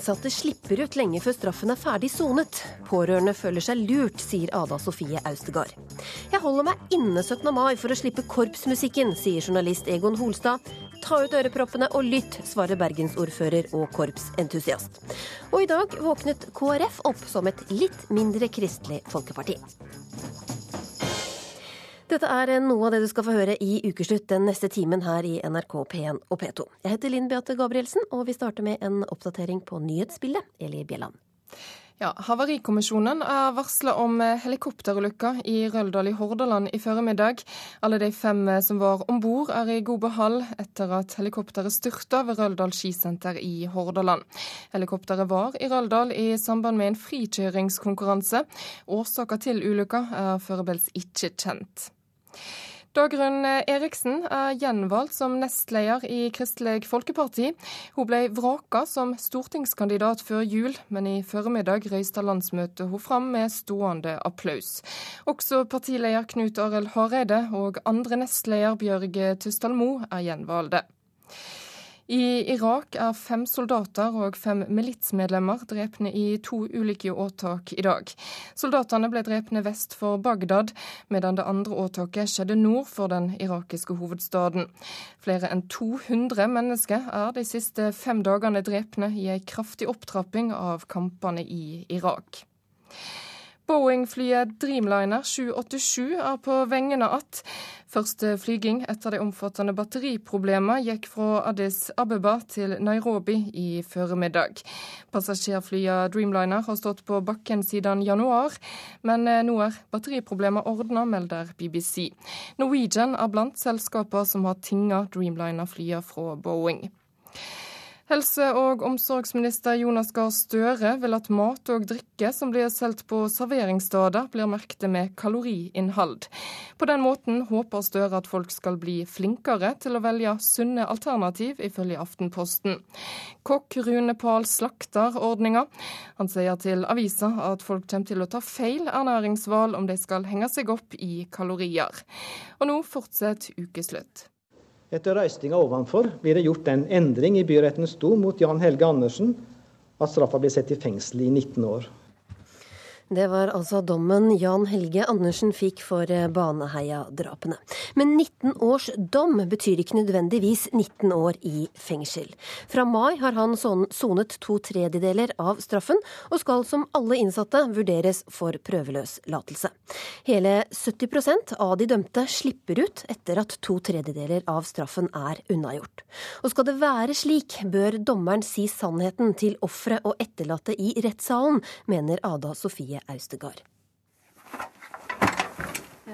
Innsatte slipper ut lenge før straffen er ferdig sonet. Pårørende føler seg lurt, sier Ada Sofie Austegard. Jeg holder meg inne 17. mai for å slippe korpsmusikken, sier journalist Egon Holstad. Ta ut øreproppene og lytt, svarer bergensordfører og korpsentusiast. Og i dag våknet KrF opp som et litt mindre kristelig folkeparti. Dette er noe av det du skal få høre i Ukeslutt den neste timen her i NRK P1 og P2. Jeg heter Linn Beate Gabrielsen, og vi starter med en oppdatering på nyhetsbildet. Eli Bjelland. Ja, Havarikommisjonen er varsla om helikopterulykka i Røldal i Hordaland i formiddag. Alle de fem som var om bord er i god behold etter at helikopteret styrta ved Røldal skisenter i Hordaland. Helikopteret var i Røldal i samband med en frikjøringskonkurranse. Årsaka til ulykka er foreløpig ikke kjent. Dagrun Eriksen er gjenvalgt som nestleder i Kristelig Folkeparti. Hun ble vraka som stortingskandidat før jul, men i formiddag røysta landsmøtet hun fram med stående applaus. Også partileder Knut Arild Hareide og andre nestleder Bjørg Tysdal Moe er gjenvalgte. I Irak er fem soldater og fem militsmedlemmer drepne i to ulike åtak i dag. Soldatene ble drepne vest for Bagdad, medan det andre åtaket skjedde nord for den irakiske hovedstaden. Flere enn 200 mennesker er de siste fem dagene drepne i ei kraftig opptrapping av kampene i Irak. Boeing-flyet Dreamliner 787 er på vengene att. Første flyging etter de omfattende batteriproblemene gikk fra Addis Abeba til Nairobi i formiddag. Passasjerflyet Dreamliner har stått på bakken siden januar, men nå er batteriproblemer ordna, melder BBC. Norwegian er blant selskaper som har tinga Dreamliner-flyene fra Boeing. Helse- og omsorgsminister Jonas Gahr Støre vil at mat og drikke som blir solgt på serveringssteder, blir merket med kaloriinnhold. På den måten håper Støre at folk skal bli flinkere til å velge sunne alternativ, ifølge Aftenposten. Kokk Rune Pahl slakter ordninga. Han sier til avisa at folk kommer til å ta feil ernæringsvalg om de skal henge seg opp i kalorier. Og nå fortsetter ukeslutt. Etter røystinga ovenfor blir det gjort en endring i byrettens dom mot Jan Helge Andersen, at straffa blir satt i fengsel i 19 år. Det var altså dommen Jan Helge Andersen fikk for eh, Baneheia-drapene. Men 19 års dom betyr ikke nødvendigvis 19 år i fengsel. Fra mai har han sonet to tredjedeler av straffen, og skal som alle innsatte vurderes for prøveløslatelse. Hele 70% av de dømte slipper ut etter at to tredjedeler av straffen er unnagjort. Og skal det være slik, bør dommeren si sannheten til ofre og etterlatte i rettssalen, mener Ada Sofie Austegard.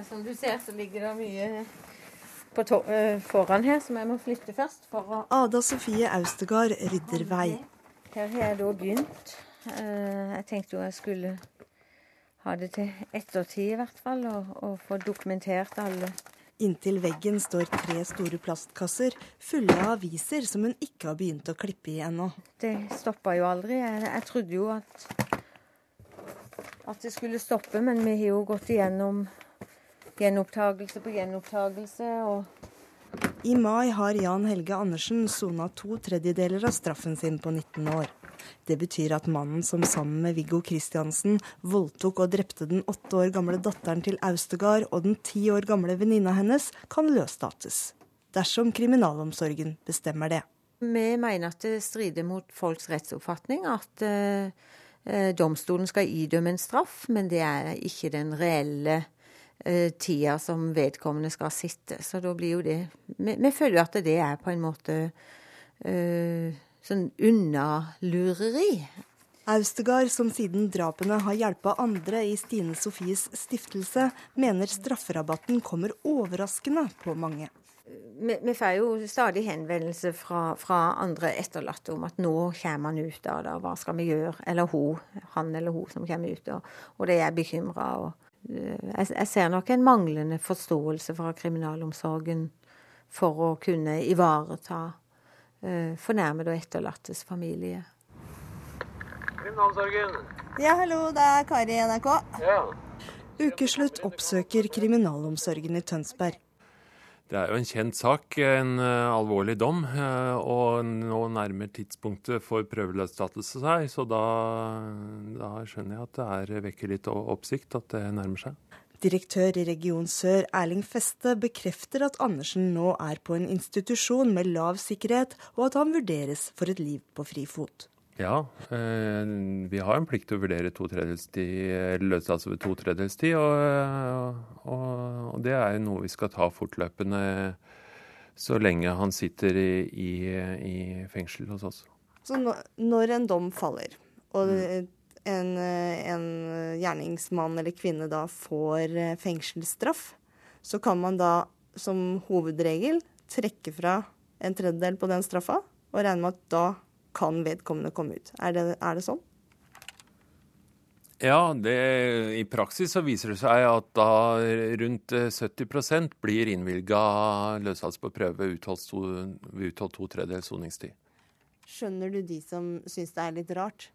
Som du ser, så ligger det mye på uh, foran her som jeg må flytte først. For å Ada Sofie Austegard rydder vei. Her har jeg da begynt. Uh, jeg tenkte jo jeg skulle ha det til ettertid i hvert fall, og, og få dokumentert alle Inntil veggen står tre store plastkasser fulle av aviser som hun ikke har begynt å klippe i ennå. Det stoppa jo aldri. Jeg, jeg trodde jo at, at det skulle stoppe, men vi har jo gått igjennom gjenopptagelse på gjenopptagelse. og I mai har Jan Helge Andersen sona to tredjedeler av straffen sin på 19 år. Det betyr at mannen som sammen med Viggo Kristiansen voldtok og drepte den åtte år gamle datteren til Austegard og den ti år gamle venninna hennes, kan løslates. Dersom kriminalomsorgen bestemmer det. Vi mener at det strider mot folks rettsoppfatning at uh, domstolen skal idømme en straff, men det er ikke den reelle uh, tida som vedkommende skal sitte. Så da blir jo det Vi, føler at det er på en måte uh, sånn unnalureri. Austegard, som siden drapene har hjulpet andre i Stine Sofies stiftelse, mener strafferabatten kommer overraskende på mange. Vi, får jo stadig henvendelser fra, fra, andre etterlatte om at nå kommer han ut av det, hva skal vi gjøre? Eller hun, han eller hun som kommer ut, og, og de er bekymra. jeg ser nok en manglende forståelse fra kriminalomsorgen for å kunne ivareta fornærmede og etterlattes familie. Kriminalomsorgen. Ja, hallo, det er Kari i NRK. Ja. Ukeslutt oppsøker kriminalomsorgen i Tønsberg. Det er jo en kjent sak, en uh, alvorlig dom. Uh, og nå nærmer tidspunktet for prøveløslatelse seg, så da, da, skjønner jeg at det er, vekker litt oppsikt at det nærmer seg. Direktør i Region Sør Erling Feste bekrefter at Andersen nå er på en institusjon med lav sikkerhet, og at han vurderes for et liv på frifot. Ja, eh, vi har en plikt til å vurdere to løslatelse ved to tredjedelstid. Og, og, og, det er noe vi skal ta fortløpende så lenge han sitter i, i, i fengsel hos oss. Så når en dom faller, og mm. en, en gjerningsmann eller -kvinne da får fengselsstraff, så kan man da som hovedregel trekke fra en tredjedel på den straffa, og regne med at da kan vedkommende komme ut. Er det, er det sånn? Ja, det, i praksis så viser det seg at da rundt 70 eh, blir innvilga løslatelse på prøve utholdt to, utholdt to tredjedels soningstid. Skjønner du de som syns det er litt rart?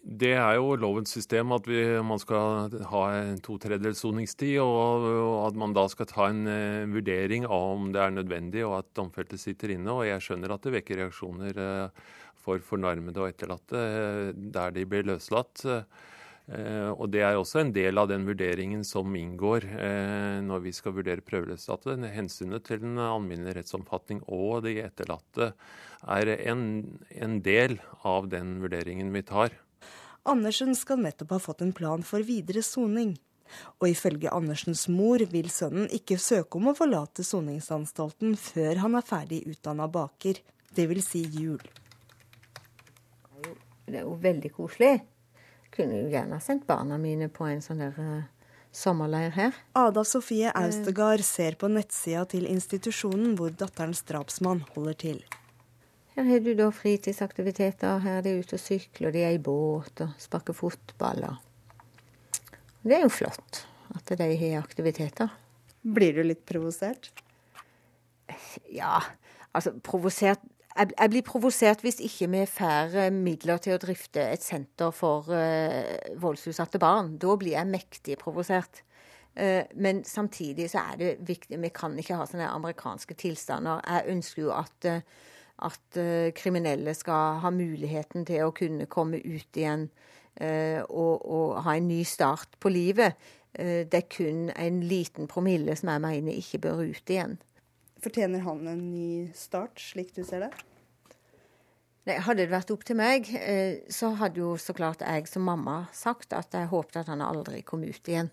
Det er jo lovens system at vi, man skal ha en to tredjedels soningstid, og, og, at man da skal ta en uh, vurdering av om det er nødvendig og at domfelte sitter inne. Og jeg skjønner at det vekker reaksjoner uh, for fornærmede og etterlatte eh, der de blir løslatt. Eh, og Det er også en del av den vurderingen som inngår eh, når vi skal vurdere prøveløslatte. Hensynet til den alminnelige rettsomfatning og de etterlatte er en, en del av den vurderingen vi tar. Andersen skal nettopp ha fått en plan for videre soning. Og ifølge Andersens mor vil sønnen ikke søke om å forlate soningsanstalten før han er ferdig utdanna baker, dvs. Si jul. Det er jo veldig koselig. Kunne jo gjerne sendt barna mine på en sånn der uh, sommerleir her. Ada Sofie Austegard ser på nettsida til institusjonen hvor datterens drapsmann holder til. Her har du da fritidsaktiviteter. Her er de ute og sykler, de er i båt og sparker fotball. Det er jo flott at de har aktiviteter. Blir du litt provosert? Ja, altså provosert jeg, jeg blir provosert hvis ikke vi får eh, midler til å drifte et senter for uh, voldsutsatte barn. Da blir jeg mektig provosert. Uh, men samtidig så er det viktig Vi kan ikke ha sånne amerikanske tilstander. Jeg ønsker jo at, uh, at kriminelle skal ha muligheten til å kunne komme ut igjen og, og, ha en ny start på livet. det er kun en liten promille som jeg mener ikke bør ut igjen. Fortjener han en ny start, slik du ser det? Nei, Hadde det vært opp til meg, eh, så hadde jo så klart jeg som mamma sagt at jeg håpet at han aldri kom ut igjen.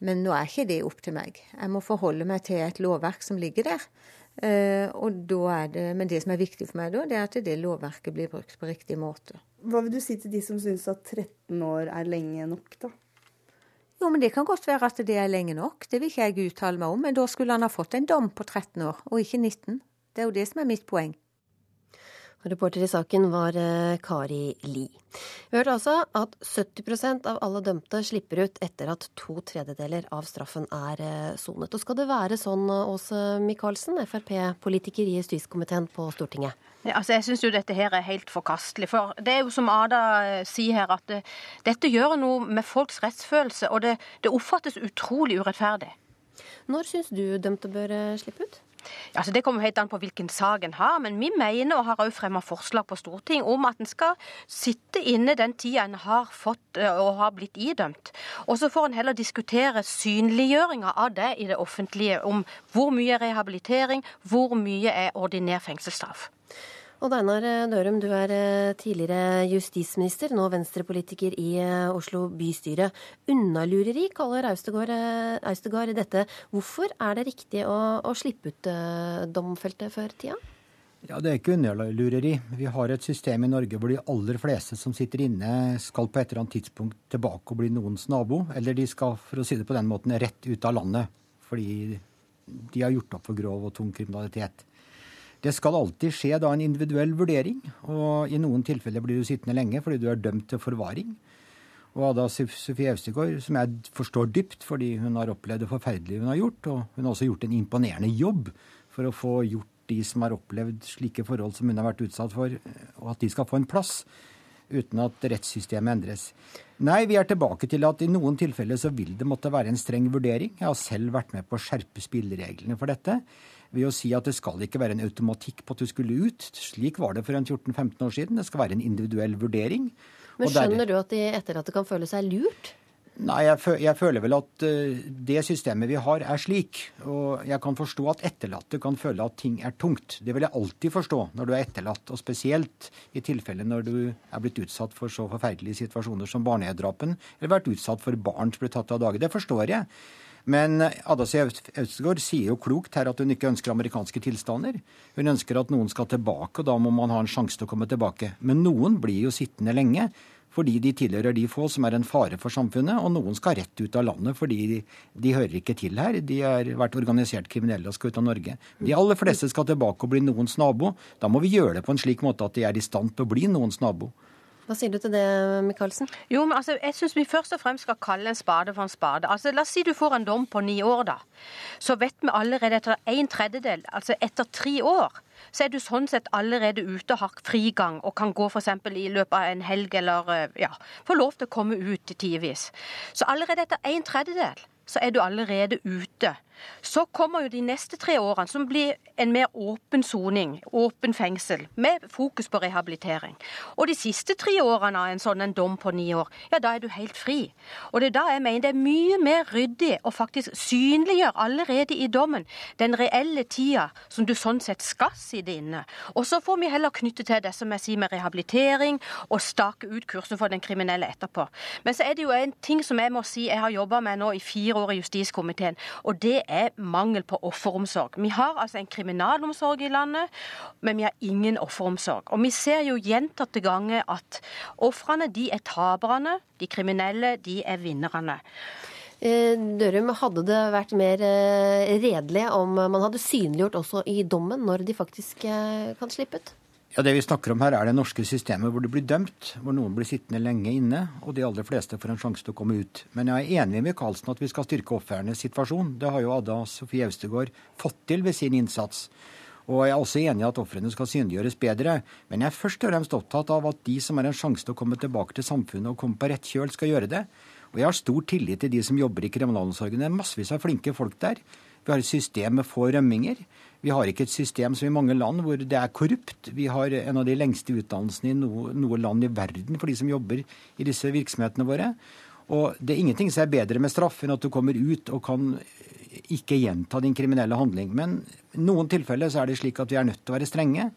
Men nå er ikke det opp til meg. Jeg må forholde meg til et lovverk som ligger der. Eh, og da er det, men det som er viktig for meg da, det er at det lovverket blir brukt på riktig måte. Hva vil du si til de som syns at 13 år er lenge nok, da? Jo, men Det kan godt være at det er lenge nok, det vil ikke jeg uttale meg om. Men da skulle han ha fått en dom på 13 år, og ikke 19. Det er jo det som er mitt poeng. Reporter i saken var eh, Kari Li. Vi hørte altså at 70% av alle dømte slipper ut etter at to tredjedeler av straffen er eh, sonet. Og skal det være sånn, Åse Michaelsen, Frp-politiker i justiskomiteen på Stortinget? Ja, altså jeg syns jo dette her er helt forkastelig. For det er jo som Ada eh, sier her, at det, dette gjør noe med folks rettsfølelse. Og det, det oppfattes utrolig urettferdig. Når syns du dømte bør slippe ut? Altså, det kommer helt an på hvilken sak en har, men vi mener og har også fremmet forslag på Stortinget om at en skal sitte inne den tida en har fått og har blitt idømt. Og så får en heller diskutere synliggjøringa av det i det offentlige, om hvor mye er rehabilitering, hvor mye er ordinær fengselsstraff. Odd Einar Dørum, du er eh, tidligere justisminister, nå venstrepolitiker i eh, Oslo bystyre. Unnalureri kaller eh, Austegard dette. Hvorfor er det riktig å, å slippe ut domfeltet før tida? Ja, Det er ikke unnalureri. Vi har et system i Norge hvor de aller fleste som sitter inne, skal på et eller annet tidspunkt tilbake og bli noens nabo. Eller de skal, for å si det på den måten, rett ut av landet. Fordi de har gjort opp for grov og tung kriminalitet. Det skal alltid skje da en individuell vurdering, og i noen tilfeller blir du sittende lenge fordi du er dømt til forvaring. Og Ada Sofie Austegård, som jeg forstår dypt, fordi hun har opplevd det forferdelige hun har gjort, og hun har også gjort en imponerende jobb for å få gjort de som har opplevd slike forhold som hun har vært utsatt for, og at de skal få en plass uten at rettssystemet endres. Nei, vi er tilbake til at i noen tilfeller så vil det måtte være en streng vurdering. Jeg har selv vært med på å skjerpe spillereglene for dette ved å si at det skal ikke være en automatikk på at du skulle ut. Slik var det for en 14-15 år siden. Det skal være en individuell vurdering. Men skjønner du at de etterlatte kan føle seg lurt? Nei, jeg, jeg, føler vel at uh, det systemet vi har, er slik. Og jeg kan forstå at etterlatte kan føle at ting er tungt. Det vil jeg alltid forstå når du er etterlatt, og spesielt i tilfelle når du er blitt utsatt for så forferdelige situasjoner som barnedrapen, eller vært utsatt for barn som ble tatt av dage. Det forstår jeg. Men Adasi Austegård sier jo klokt her at hun ikke ønsker amerikanske tilstander. Hun ønsker at noen skal tilbake, og da må man ha en sjanse til å komme tilbake. Men noen blir jo sittende lenge fordi de tilhører de få som er en fare for samfunnet, og noen skal rett ut av landet fordi de, de hører ikke til her. De har vært organisert kriminelle og skal ut av Norge. De aller fleste skal tilbake og bli noens nabo. Da må vi gjøre det på en slik måte at de er i stand til å bli noens nabo. Hva sier du til det, Michaelsen? Jo, men altså, Jeg syns vi først og fremst skal kalle en spade for en spade. Altså, La oss si du får en dom på ni år, da. Så vet vi allerede etter en tredjedel, altså etter tre år, så er du sånn sett allerede ute og har frigang og kan gå f.eks. i løpet av en helg eller eh, ja, få lov til å komme ut tidvis. Så allerede etter en tredjedel så er du allerede ute. Så kommer jo de neste tre årene, som blir en mer åpen soning, åpen fengsel, med fokus på rehabilitering. Og de siste tre årene av en sånn en dom på ni år, ja, da er du helt fri. Og det er da jeg mener det er mye mer ryddig å faktisk synliggjøre allerede i dommen den reelle tida som du sånn sett skal sitte inne. Og så får vi heller knytte til det som jeg sier med rehabilitering, og stake ut kursen for den kriminelle etterpå. Men så er det jo en ting som jeg må si jeg har jobba med nå i fire år i justiskomiteen, og det er mangel på offeromsorg. Vi har altså en kriminalomsorg i landet, men vi har ingen offeromsorg. Og vi ser jo gjentatte ganger at ofrene de er taperne, de kriminelle de er vinnerne. Eh, Dørum, hadde det vært mer eh, redelig om man hadde synliggjort også i dommen når de faktisk eh, kan slippe ut? Ja, Det vi snakker om her, er det norske systemet hvor du blir dømt, hvor noen blir sittende lenge inne, og de aller fleste får en sjanse til å komme ut. Men jeg er enig med Karlsen at vi skal styrke ofrenes situasjon. Det har jo Ada Sofie Austegård fått til ved sin innsats. Og jeg er også enig i at ofrene skal synliggjøres bedre. Men jeg er først og fremst opptatt av at de som har en sjanse til å komme tilbake til samfunnet og komme på rett kjøl, skal gjøre det. Og jeg har stor tillit til de som jobber i kriminalomsorgen. Det er massevis av flinke folk der. Vi har et system med få rømminger. Vi har ikke et system som i mange land hvor det er korrupt. Vi har en av de lengste utdannelsene i noe, noe land i verden for de som jobber i disse virksomhetene våre. Og det er ingenting som er bedre med straff enn at du kommer ut og kan ikke gjenta din kriminelle handling. Men i noen tilfeller så er det slik at vi er nødt til å være strenge.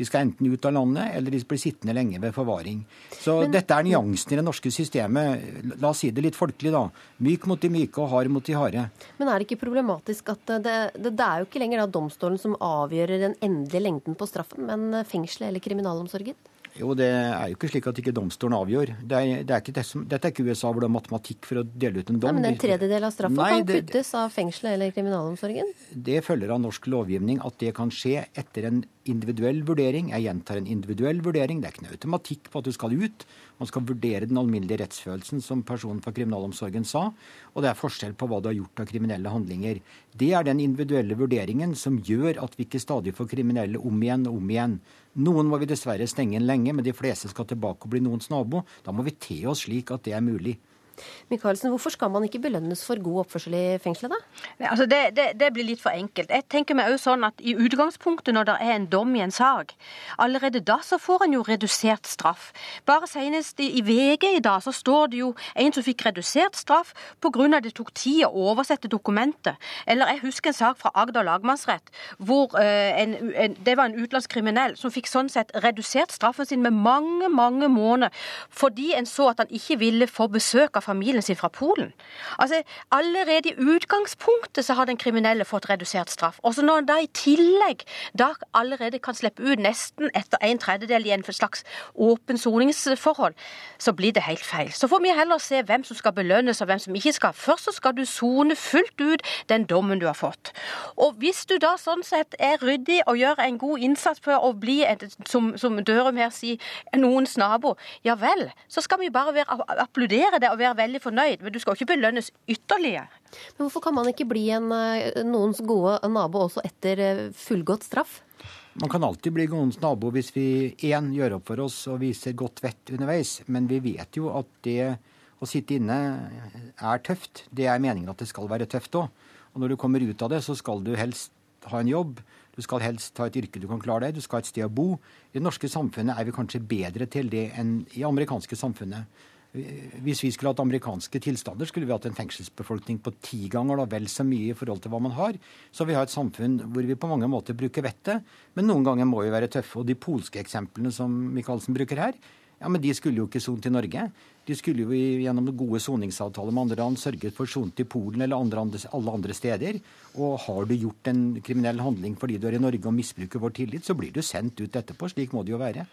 De skal enten ut av landet, eller de blir sittende lenge ved forvaring. Så Men, dette er nyansen i det norske systemet. La oss si det litt folkelig, da. Myk mot de myke og hard mot de harde. Men er det ikke problematisk at det, det, det er jo ikke lenger da domstolen som avgjør den endelige lengden på straffen, men fengselet eller kriminalomsorgen? Jo, det er jo ikke slik at ikke domstolen avgjør. Det er, det er ikke det som, dette er ikke USA hvor det er matematikk for å dele ut en dom. Nei, men En tredjedel av straffa kan kuttes av fengselet eller kriminalomsorgen? Det følger av norsk lovgivning at det kan skje etter en individuell vurdering. Jeg gjentar en individuell vurdering. Det er ikke noe automatikk på at du skal ut. Man skal vurdere den alminnelige rettsfølelsen, som personen fra kriminalomsorgen sa. Og det er forskjell på hva du har gjort av kriminelle handlinger. Det er den individuelle vurderingen som gjør at vi ikke stadig får kriminelle om igjen og om igjen. Noen må vi dessverre stenge inn lenge, men de fleste skal tilbake og bli noens nabo. Da må vi te oss slik at det er mulig. Michaelsen, hvorfor skal man ikke belønnes for god oppførsel i fengselet, da? Altså det, det, det, blir litt for enkelt. Jeg tenker meg også sånn at I utgangspunktet, når det er en dom i en sak, allerede da så får en jo redusert straff. Bare senest i, VG i dag så står det jo en som fikk redusert straff pga. det tok tid å oversette dokumentet. Eller jeg husker en sak fra Agder lagmannsrett hvor uh, en, en, det var en utenlandsk kriminell som fikk sånn sett redusert straffen sin med mange, mange måneder fordi en så at han ikke ville få besøk av familien sin fra Polen. Altså, Allerede i utgangspunktet så har den kriminelle fått redusert straff. Og så når han da i tillegg da allerede kan slippe ut nesten etter en tredjedel i en slags åpen soningsforhold, så blir det helt feil. Så får vi heller se hvem som skal belønnes og hvem som ikke skal. Først så skal du sone fullt ut den dommen du har fått. Og hvis du da sånn sett er ryddig og gjør en god innsats på å bli, et, som, som Dørum her sier, noens nabo, ja vel, så skal vi bare være, applaudere det og være veldig fornøyd. Men du skal ikke belønnes ytterligere. Men hvorfor kan man ikke bli en, eh, noens gode nabo også etter fullgått straff? Man kan alltid bli noens nabo hvis vi én gjør opp for oss og viser godt vett underveis. Men vi vet jo at det å sitte inne er tøft. Det er meningen at det skal være tøft òg. Og når du kommer ut av det, så skal du helst ha en jobb. Du skal helst ha et yrke du kan klare deg. Du skal ha et sted å bo. I det norske samfunnet er vi kanskje bedre til det enn i det amerikanske samfunnet. Hvis vi skulle hatt amerikanske tilstander, skulle vi hatt en fengselsbefolkning på ti ganger da vel så mye i forhold til hva man har. Så vi har et samfunn hvor vi på mange måter bruker vettet, men noen ganger må vi være tøffe. Og de polske eksemplene som Michaelsen bruker her, ja, men de skulle jo ikke sone til Norge. De skulle jo gjennom gode soningsavtaler med andre land sørget for sone til Polen eller andre, alle andre steder. Og har du gjort en kriminell handling fordi du er i Norge og misbruker vår tillit, så blir du sendt ut etterpå. Slik må det jo være.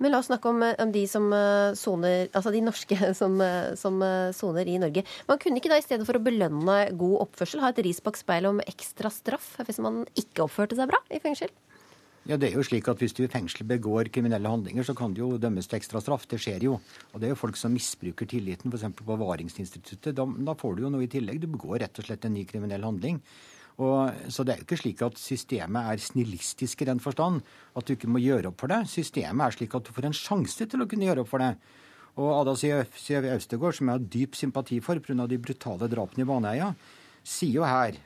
Men la oss snakke om, om de som eh, soner, altså de norske som eh, eh, soner i Norge. Man kunne ikke da i stedet for å belønne god oppførsel ha et ris bak speilet om ekstra straff hvis man ikke oppførte seg bra i fengsel? Ja, det er jo slik at Hvis du i fengsel begår kriminelle handlinger, så kan du jo dømmes til ekstra straff. Det skjer jo. Og det er jo folk som misbruker tilliten, f.eks. på Varingsinstituttet. Da, da, får du jo noe i tillegg. Du begår rett og slett en ny kriminell handling. Og, så det er jo ikke slik at systemet er snillistisk i den forstand at du ikke må gjøre opp for det. Systemet er slik at du får en sjanse til å kunne gjøre opp for det. Og Ada Siv Austegård, som jeg har dyp sympati for pga. de brutale drapene i Baneheia, sier jo her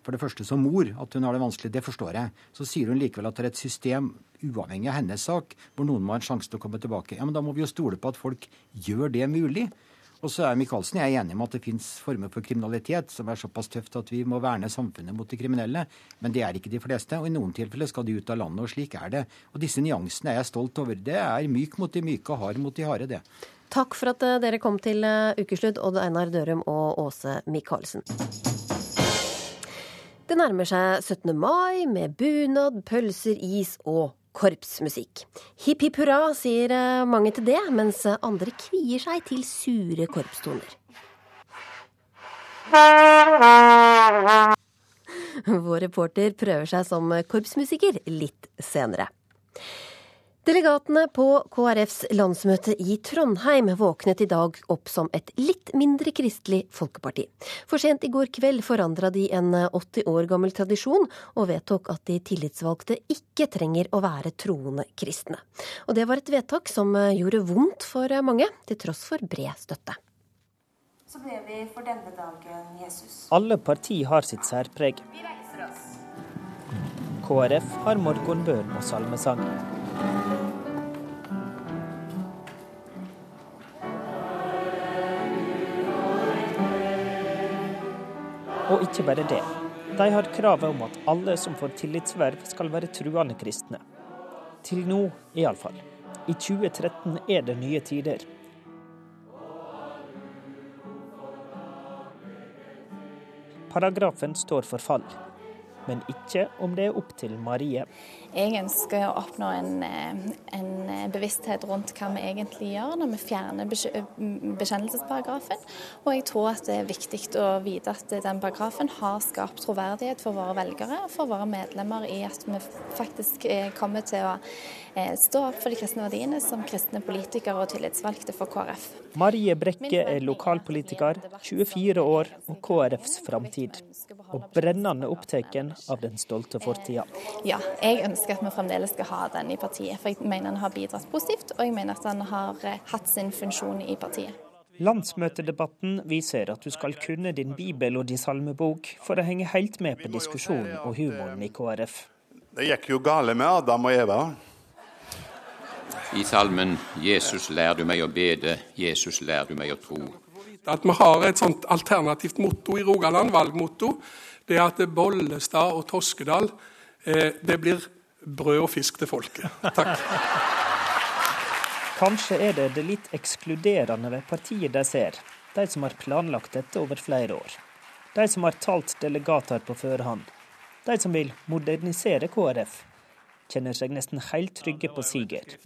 for det første som mor at hun har det vanskelig, det forstår jeg. Så sier hun likevel at det er et system, uavhengig av hennes sak, hvor noen må ha en sjanse til å komme tilbake. Ja, Men da må vi jo stole på at folk gjør det mulig. Og så er Michaelsen og jeg er enige om at det fins former for kriminalitet som er såpass tøft at vi må verne samfunnet mot de kriminelle. Men det er ikke de fleste, og i noen tilfeller skal de ut av landet, og slik er det. Og disse nyansene er jeg stolt over. Det er myk mot de myke og hard mot de harde, det. Takk for at eh, dere kom til eh, Ukeslutt, Odd Einar Dørum og Åse Michaelsen. Det nærmer seg 17. mai med bunad, pølser, is og korpsmusikk. Hipp hipp hurra, sier eh, mange til det, mens andre kvier seg til sure korpstoner. Vår reporter prøver seg som korpsmusiker litt senere. Delegatene på KrFs landsmøte i Trondheim våknet i dag opp som et litt mindre kristelig folkeparti. For sent i går kveld forandra de en 80 år gammel tradisjon, og vedtok at de tillitsvalgte ikke trenger å være troende kristne. Og det var et vedtak som gjorde vondt for mange, til tross for bred støtte. Så ble vi for denne dagen, Jesus. Alle parti har sitt særpreg. KrF har morgenbønn og salmesang. Og ikke bare det. De har kravet om at alle som får tillitsverv, skal være truende kristne. Til nå, iallfall. I 2013 er det nye tider. Paragrafen står for fall men ikke om det er opp til Marie. Jeg ønsker å oppnå en, eh, en bevissthet rundt hva vi egentlig gjør når vi fjerner bekjennelsesparagrafen. Og jeg tror at det er viktig å vite at den paragrafen har skapt troverdighet for våre velgere og for våre medlemmer i at vi faktisk eh, kommer til å eh, stå opp for de kristne verdiene som kristne politikere og tillitsvalgte for KrF. Marie Brekke er lokalpolitiker, 24 år og KrFs framtid. Og brennende opptatt av den stolte fortida. Ja, jeg ønsker at vi fremdeles skal ha den i partiet. For jeg mener den har bidratt positivt, og jeg mener at den har eh, hatt sin funksjon i partiet. Landsmøtedebatten viser at du skal kunne din bibel og din salmebok for å henge helt med på diskusjonen og humoren i KrF. Det gikk jo gale med Adam og Eva. I salmen 'Jesus lær du meg å bede, Jesus lær du meg å tro'. At vi har et sånt alternativt motto i Rogaland, valgmotto, det er at Bollestad og Toskedal eh, det blir brød og fisk til folket. Takk. Kanskje er det det litt ekskluderende ved partiet de ser. de som har planlagt dette over flere år. De som har talt delegater på førehånd. De som vil modernisere KrF, kjenner seg nesten helt trygge på siger.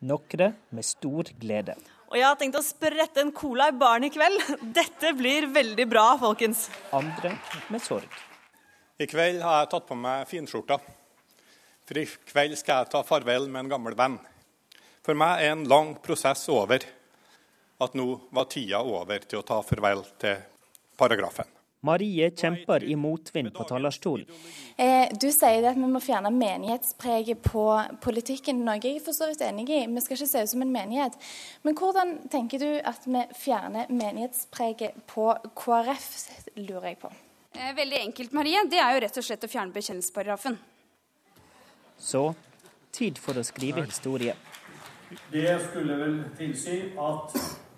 Noen med stor glede. Og jeg har tenkt å sprette en cola i baren i kveld. Dette blir veldig bra, folkens. Andre med sorg. I kveld har jeg tatt på meg finskjorta. For i kveld skal jeg ta farvel med en gammel venn. For meg er en lang prosess over. At nå var tida over til å ta farvel til paragrafen. Marie kjemper i motvind på talerstolen. Eh, du sier at vi må fjerne menighetspreget på politikken, noe jeg er for så vidt enig i. Vi skal ikke se ut som en menighet. Men hvordan tenker du at vi fjerner menighetspreget på KrF, lurer jeg på. Eh, veldig enkelt, Marie. Det er jo rett og slett å fjerne bekjennelsesparagrafen. Så tid for å skrive historie. Det skulle vel tilsi at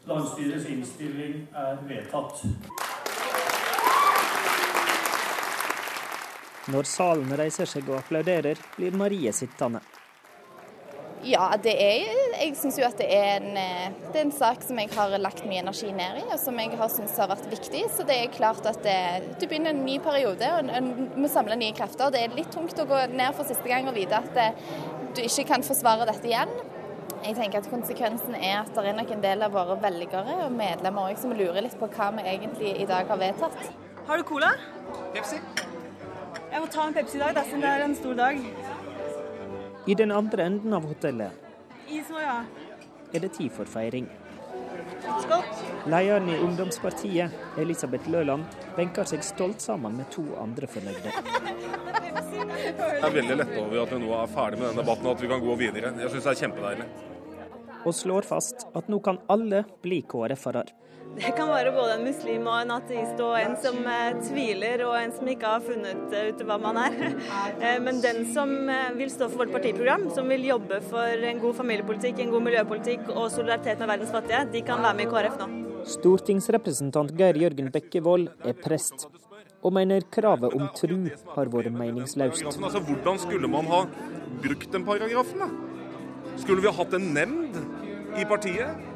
landsstyrets innstilling er vedtatt. Når salen reiser seg og applauderer, blir Marie sittende. Ja, det er, jeg syns jo at det er, en, eh, det er, en, sak som jeg har lagt mye energi ned i, og som jeg har syntes har vært viktig. Så det er klart at det, du begynner en ny periode, og en må samle nye krefter. Det er litt tungt å gå ned for siste gang og vite at det, du ikke kan forsvare dette igjen. Jeg tenker at Konsekvensen er at det er nok en del av våre velgere og medlemmer også, som lurer litt på hva vi egentlig i dag har vedtatt. Har du cola? Pepsi. Jeg må ta en Pepsi i dag, dersom det er en stor dag. I den andre enden av hotellet er det tid for feiring. Skål. Lederen i Ungdomspartiet, Elisabeth Løland, benker seg stolt sammen med to andre fornøyde. Jeg er veldig letta over at vi nå er ferdig med den debatten og at vi kan gå videre. Jeg syns det er kjempedeilig. Og slår fast at nå kan alle bli KrF-ere. Det kan være både en muslim og en ateist og en som eh, tviler og en som ikke har funnet ut hva man er. Eh, men den som eh, vil stå for vårt partiprogram, som vil jobbe for en god familiepolitikk, en god miljøpolitikk og solidaritet med verdens fattige, de kan være med i KrF nå. Stortingsrepresentant Geir Jørgen Bekkevold er prest, og mener kravet om tru har vært meningsløst. Altså, hvordan skulle man ha brukt den paragrafen? da? Skulle vi hatt en nemnd i partiet?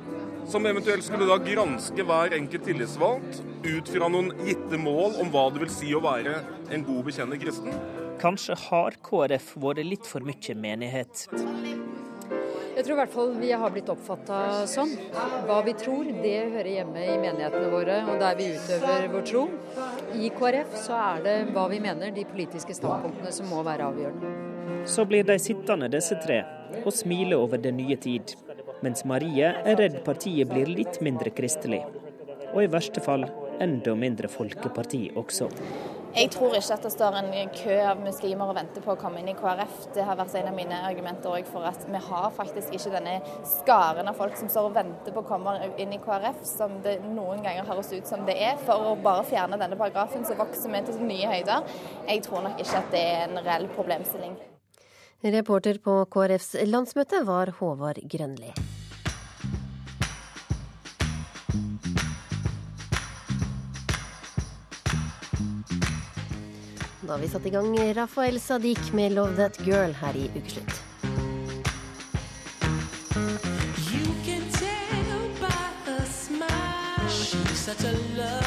som eventuelt skulle da granske hver enkelt tillitsvalgt ut fra noen gitte mål om hva det vil si å være en god bekjennende kristen? Kanskje har KrF vært litt for mye menighet? Jeg tror i hvert fall vi har blitt oppfatta sånn. Hva vi tror, det hører hjemme i menighetene våre og der vi utøver vår tro. I KrF så er det hva vi mener, de politiske standpunktene, som må være avgjørende. Så blir de sittende, disse tre, og smiler over den nye tid mens Marie er redd partiet blir litt mindre kristelig. Og i verste fall enda mindre folkeparti også. Jeg tror ikke at det står en kø av muslimer og venter på å komme inn i KrF. Det har vært en av mine argumenter for at vi har faktisk ikke denne skaren av folk som står og venter på å komme inn i KrF, som det noen ganger høres ut som det er. For å bare fjerne denne paragrafen, så vokser vi til nye høyder. Jeg tror nok ikke at det er en reell problemstilling. Reporter på KrFs landsmøte var Håvard Grønli. Da har vi satt i gang Rafael Sadiq med 'Love That Girl' her i Ukeslutt. such a love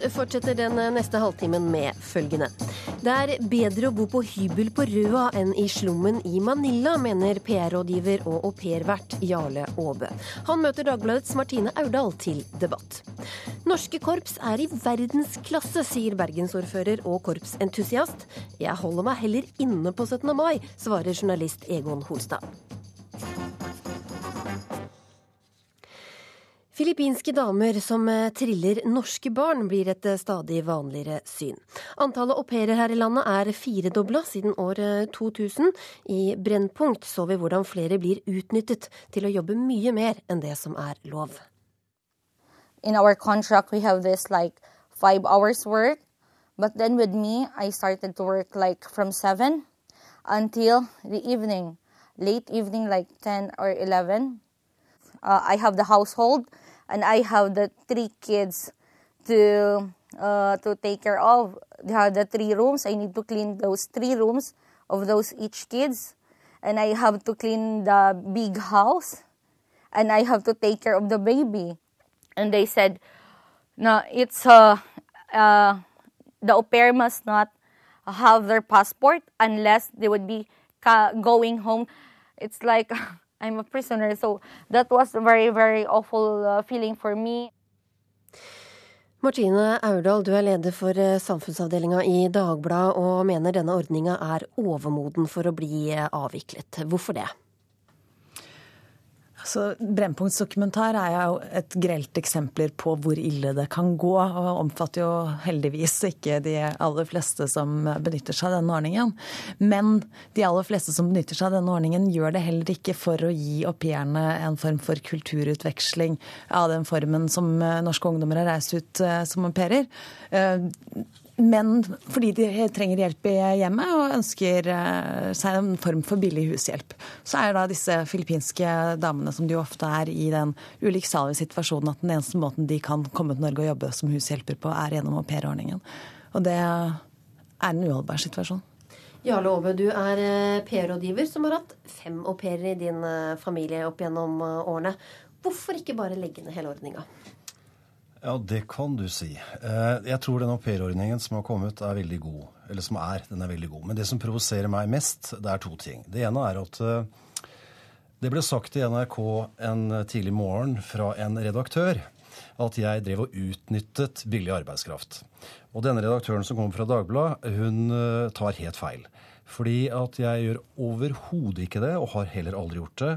til fortsetter den neste halvtimen med følgende. Det er bedre å bo på hybel på Røa enn i slummen i Manila, mener PR-rådgiver og aupairvert Jarle Aabe. Han møter Dagbladets Martine Aurdal til debatt. Norske korps er i verdensklasse, sier bergensordfører og korpsentusiast. Jeg holder meg heller inne på 17. mai, svarer journalist Egon Holstad. Filippinske damer som eh, triller norske barn, blir et eh, stadig vanligere syn. Antallet au pairer her i landet er firedobla siden år 2000. Eh, I Brennpunkt så vi hvordan flere blir utnyttet til å jobbe mye mer enn det som er lov. In our contract we have this like five hours work, but then with me I started to work like from seven until the evening, late evening like 10 or 11. Uh, I have the household and I have the three kids to uh, to take care of. They have the three rooms. I need to clean those three rooms of those each kids, and I have to clean the big house, and I have to take care of the baby. And they said, no, it's uh, uh, the au pair must not have their passport unless they would be going home. It's like I'm a prisoner. So that was a very, very awful uh, feeling for me. Martine Aurdal, du er leder for eh, samfunnsavdelinga i Dagbladet og mener denne ordninga er overmoden for å bli eh, avviklet. Hvorfor det? Så Brennpunkts dokumentar er jo et grelt eksempler på hvor ille det kan gå, og omfatter jo heldigvis ikke de aller fleste som benytter seg av denne ordningen. Men de aller fleste som benytter seg av denne ordningen, gjør det heller ikke for å gi au en form for kulturutveksling av den formen som norske ungdommer har reist ut eh, som au. Men fordi de trenger hjelp i hjemmet og ønsker eh, seg en form for billig hushjelp. Så er da disse filippinske damene, som de ofte er, i den ulykksalige situasjonen at den eneste måten de kan komme til Norge og jobbe som hushjelper på, er gjennom aupairordningen. Og det er en uholdbar situasjon. Jarle Aabø, du er eh, PR-rådgiver som har hatt fem au pairer i din eh, familie opp gjennom årene. Hvorfor ikke bare legge ned hele ordninga? Ja, det kan du si. Eh, jeg tror den aupairordningen som har kommet, er veldig god. Eller som er, den er veldig god. Men det som provoserer meg mest, det er to ting. Det ene er at eh, det ble sagt i NRK en tidlig morgen fra en redaktør at jeg drev og utnyttet billig arbeidskraft. Og denne redaktøren som kommer fra Dagbladet, hun eh, tar helt feil. Fordi at jeg gjør overhodet ikke det, og har heller aldri gjort det.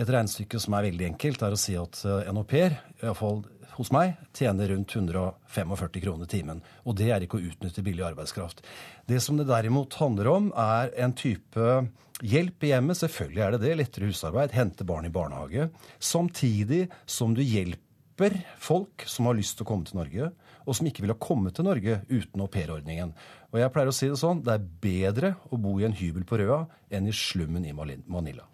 Et regnestykke som er veldig enkelt, er å si at en au pair, iallfall hos meg tjener rundt 145 kroner timen. Og det er ikke å utnytte billig arbeidskraft. Det som det derimot handler om, er en type hjelp i hjemmet. Selvfølgelig er det det. Lettere husarbeid. Hente barn i barnehage. Samtidig som du hjelper folk som har lyst til å komme til Norge, og som ikke ville kommet til Norge uten aupairordningen. Og jeg pleier å si det sånn, det er bedre å bo i en hybel på Røa enn i slummen i Manila.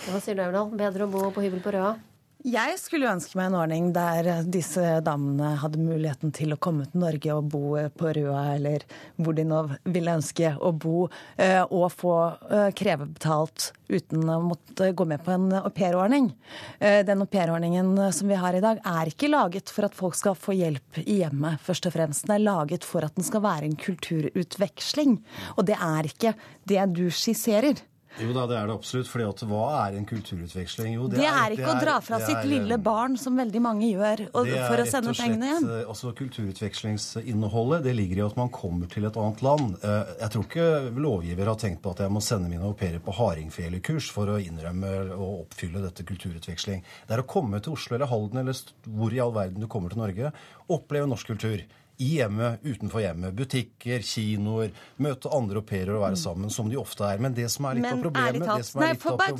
Hva sier du, Aurdal? Bedre å bo på hybel på Røa? Jeg skulle ønske meg en ordning der disse damene hadde muligheten til å komme til Norge og bo på Røa, eller hvor de nå ville ønske å bo, eh, og få eh, kreve betalt uten å måtte gå med på en aupairordning. Eh, den aupairordningen som vi har i dag, er ikke laget for at folk skal få hjelp i hjemmet, først og fremst. Den er laget for at den skal være en kulturutveksling. Og det er ikke det du skisserer. Jo da, det er det absolutt. For hva er en kulturutveksling? Jo, det, det, er, ikke det er, å dra fra sitt er, lille barn, som veldig mange gjør, og, for å sende pengene hjem. Eh, altså Kulturutvekslingsinnholdet det ligger i at man kommer til et annet land. Eh, jeg tror ikke lovgiver har tenkt på at jeg må sende mine au pairer på hardingfelekurs for å innrømme og oppfylle dette kulturutveksling. Det er å komme til Oslo eller Halden eller hvor i all verden du kommer til Norge, oppleve norsk kultur i hjemmet, utenfor hjemmet. Butikker, kinoer, møte andre au pairer og være mm. sammen, som de ofte er. Men det som er litt Men, av problemet det som er Nei, få bare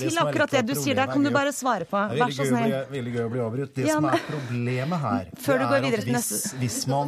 til akkurat det du sier der, kan du bare svare på. Vær så snill. Det veldig gøy å bli avbrutt. Det som er problemet her, Før du går videre til neste hvis man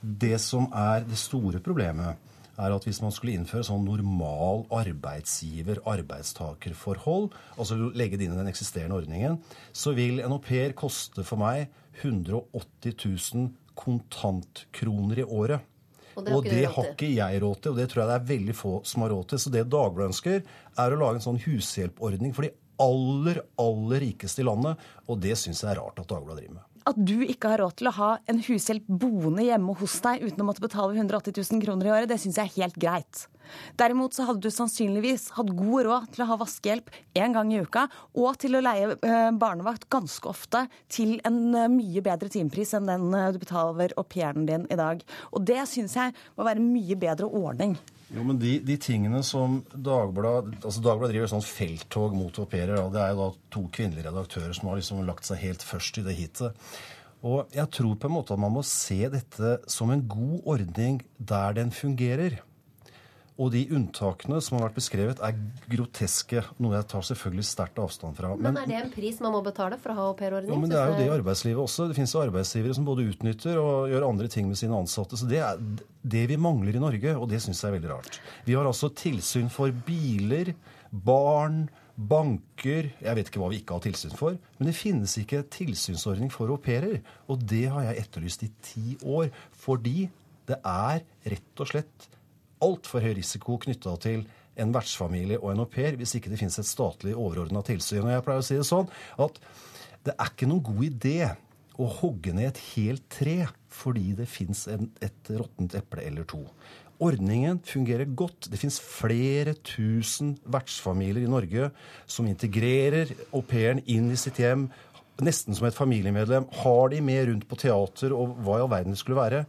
Det som er det store problemet, er at hvis man skulle innføre sånn normal arbeidsgiver-arbeidstakerforhold, altså legge det inn i den eksisterende ordningen, så vil en au pair koste for meg 180 000 kontantkroner i året. Og det, har, og det har ikke jeg råd til, og det tror jeg det er veldig få som har råd til. Så det Dagbladet ønsker, er å lage en sånn hushjelpordning for de aller, aller rikeste i landet. Og det syns jeg er rart at Dagbladet driver med. At du ikke har råd til å ha en hushjelp boende hjemme hos deg uten å måtte betale 180 000 kroner i året, det syns jeg er helt greit. Derimot så hadde du sannsynligvis hatt god råd til å ha vaskehjelp én gang i uka, og til å leie eh, barnevakt ganske ofte til en eh, mye bedre timepris enn den eh, du betaler au pairen din i dag. Og det syns jeg må være en mye bedre ordning. Jo, men de, de tingene som Dagbladet altså Dagblad driver sånn felttog mot au pairer. Det er jo da to kvinnelige redaktører som har liksom lagt seg helt først i det hitet. Og jeg tror på en måte at man må se dette som en god ordning der den fungerer. Og de unntakene som har vært beskrevet, er groteske. Noe jeg tar selvfølgelig sterkt avstand fra. Men, men, er det en pris man må betale for å ha aupairordning? Ja, men det er jo det i arbeidslivet også. Det finnes jo arbeidsgivere som både utnytter og gjør andre ting med sine ansatte. Så det er det vi mangler i Norge, og det syns jeg er veldig rart. Vi har altså tilsyn for biler, barn, banker Jeg vet ikke hva vi ikke har tilsyn for. Men det finnes ikke tilsynsordning for au pairer. Og det har jeg etterlyst i ti år. Fordi det er rett og slett altfor høy risiko knytta til en vertsfamilie og en au pair hvis ikke det finnes et statlig overordna tilsyn. Og jeg pleier å si det sånn at det er ikke noen god idé å hogge ned et helt tre fordi det fins et råttent eple eller to. Ordningen fungerer godt. Det fins flere tusen vertsfamilier i Norge som integrerer au pairen inn i sitt hjem, nesten som et familiemedlem. Har de med rundt på teater og hva i all verden det skulle være.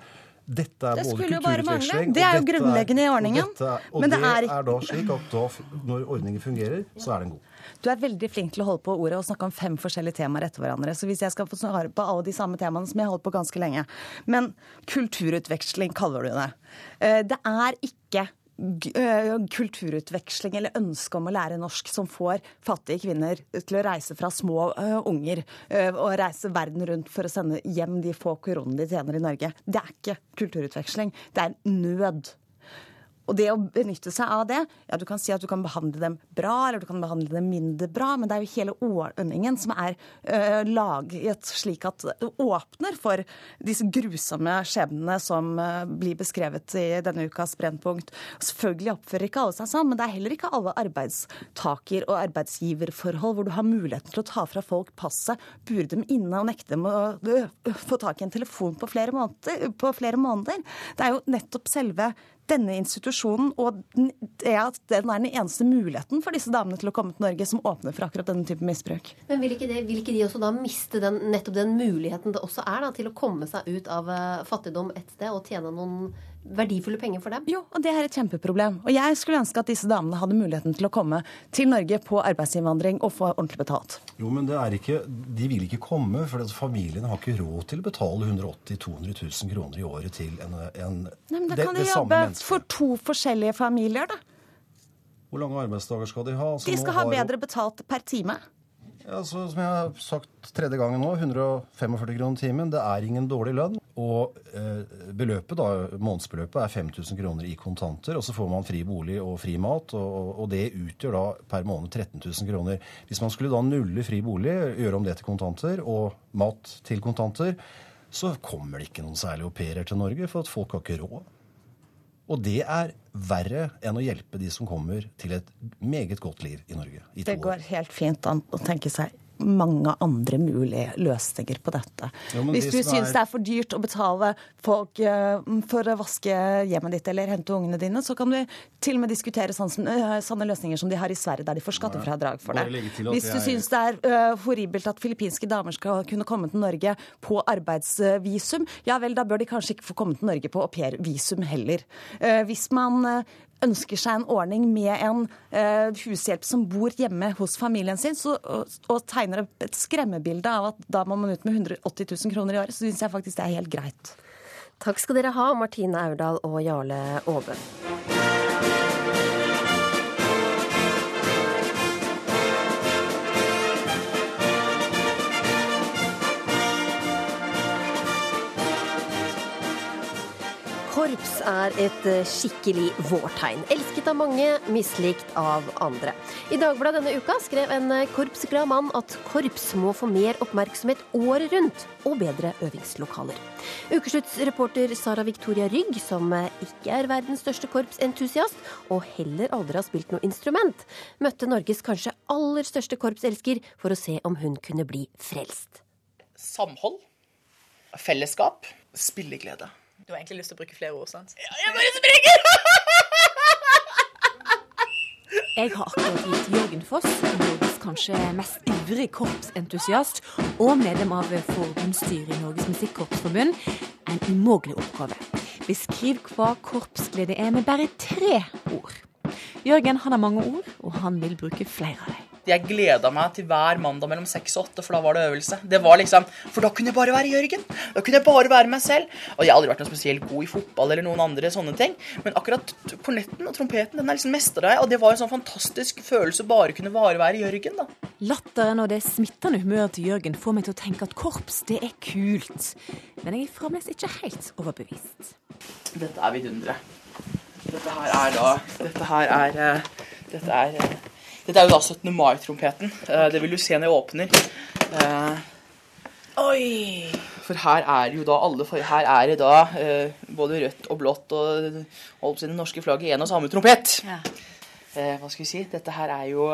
Dette er det både kulturutveksling Det er jo grunnleggende i ordningen. Og, dette og Men det, er er, da slik at da, når ordningen fungerer, så er den god. Du er veldig flink til å holde på ordet og snakke om fem forskjellige temaer etter hverandre. Så hvis jeg skal få svare på alle de samme temaene som jeg har holdt på ganske lenge Men kulturutveksling kaller du det. Eh, Det er ikke kulturutveksling eller ønske om å lære norsk som får fattige kvinner til å reise fra små eh, unger eh, og reise verden rundt for å sende hjem de få koronene de tjener i Norge. Det er ikke kulturutveksling. Det er nød. Og det å benytte seg av det Ja, du kan si at du kan behandle dem bra, eller du kan behandle dem mindre bra, men det er jo hele ordningen som er uh, laget slik at det åpner for disse grusomme skjebnene som uh, blir beskrevet i denne ukas Brennpunkt. Selvfølgelig oppfører ikke alle seg sånn, men det er heller ikke alle arbeidstaker- og arbeidsgiverforhold hvor du har muligheten til å ta fra folk passet, bure dem inne og nekte dem å uh, få tak i en telefon på flere måneder. På flere måneder. Det er jo nettopp selve denne institusjonen og den- det at den er den eneste muligheten for disse damene til å komme til Norge, som åpner for akkurat denne type misbruk. Men vil ikke, det, vil ikke de også da miste den, nettopp den muligheten det også er da, til å komme seg ut av eh, fattigdom et sted og tjene noen verdifulle penger for dem? Jo, og det er et kjempeproblem. Og jeg skulle ønske at disse damene hadde muligheten til å komme til Norge på arbeidsinnvandring og få ordentlig betalt. Jo, men det er ikke, De vil ikke komme, for familiene har ikke råd til å betale 180 000-200 000 kroner i året til en, en Nei, men Da det- kan det de samme jobbe mennesket. for to forskjellige familier, da. Hvor lange arbeidsdager skal de ha? Altså, De skal ha bedre betalt per time. Ja, så, som jeg har sagt tredje gangen nå, 145 kroner timen. Det er ingen dårlig lønn. Og eh, beløpet da, månedsbeløpet er 5000 kroner i kontanter. Og så får man fri bolig og fri mat, og, og det utgjør da per måned 13 000 kroner. Hvis man skulle da nulle fri bolig, gjøre om det til kontanter, og mat til kontanter, så kommer det ikke noen særlig au pairer til Norge, for at folk har ikke råd. Og det er verre enn å hjelpe de som kommer til et meget godt liv i Norge. I Det år. går helt fint an å tenke seg mange andre mulige løsninger på dette. Jo, Hvis du syns er- det er for dyrt å betale folk eh, for å vaske hjemmet ditt eller hente ungene dine, så kan du til og med diskutere sånn eh, sånne løsninger som de har i Sverige, der de får skattefradrag for det. Hvis du syns det er eh, horribelt at filippinske damer skal kunne komme til Norge på arbeidsvisum, ja vel, da bør de kanskje ikke få komme til Norge på aupairvisum heller. Eh, Hvis man ønsker seg en ordning med en eh, hushjelp som bor hjemme hos familien sin, så, og, og tegner opp et skremmebilde av at da må man ut med 180 000 kroner i året, så syns jeg faktisk det er helt greit. Takk skal dere ha, Martine Aurdal og Jarle Aabø. Korps er et eh, skikkelig vårtegn. Elsket av mange, mislikt av andre. I Dagbladet denne uka skrev en eh, korpsglad mann at korps må få mer oppmerksomhet året rundt og bedre øvingslokaler. Ukesluttsreporter Sara Victoria Rygg, som eh, ikke er verdens største korpsentusiast, og heller aldri har spilt noe instrument, møtte Norges kanskje aller største korpselsker for å se om hun kunne bli frelst. Samhold. Fellesskap. Spilleglede. Du har egentlig lyst til å bruke flere ord, sant? Ja, jeg bare springer! Jeg har akkurat gitt Jørgen Foss, Norges kanskje mest ivrig korpsentusiast og medlem av forbundsstyret i Norges Musikkorpsforbund, en umågelig oppgave. Beskriv hva korpsglede er med bare tre ord. Jørgen han har mange ord, og han vil bruke flere av dem. Jeg gleda meg til hver mandag mellom seks og åtte, for da var det øvelse. Det var liksom, For da kunne jeg bare være Jørgen. Da kunne jeg bare være meg selv. Og jeg har aldri vært noe spesielt god i fotball eller noen andre sånne ting. Men akkurat kornetten og trompeten, den er liksom mestra jeg. Og det var en sånn fantastisk følelse å bare kunne bare være Jørgen, da. Latteren og det smittende humøret til Jørgen får meg til å tenke at korps, det er kult. Men jeg er fremdeles ikke helt overbevist. Dette er vidunderet. Dette her er da Dette her er eh, Dette er eh, Dette er jo da 17. mai-trompeten. Eh, Det vil du se når jeg åpner. Eh, Oi! For her er jo da alle for Her er det da eh, både rødt og blått og holdt på det norske flagget i en og samme trompet. Eh, hva skal vi si? Dette her er jo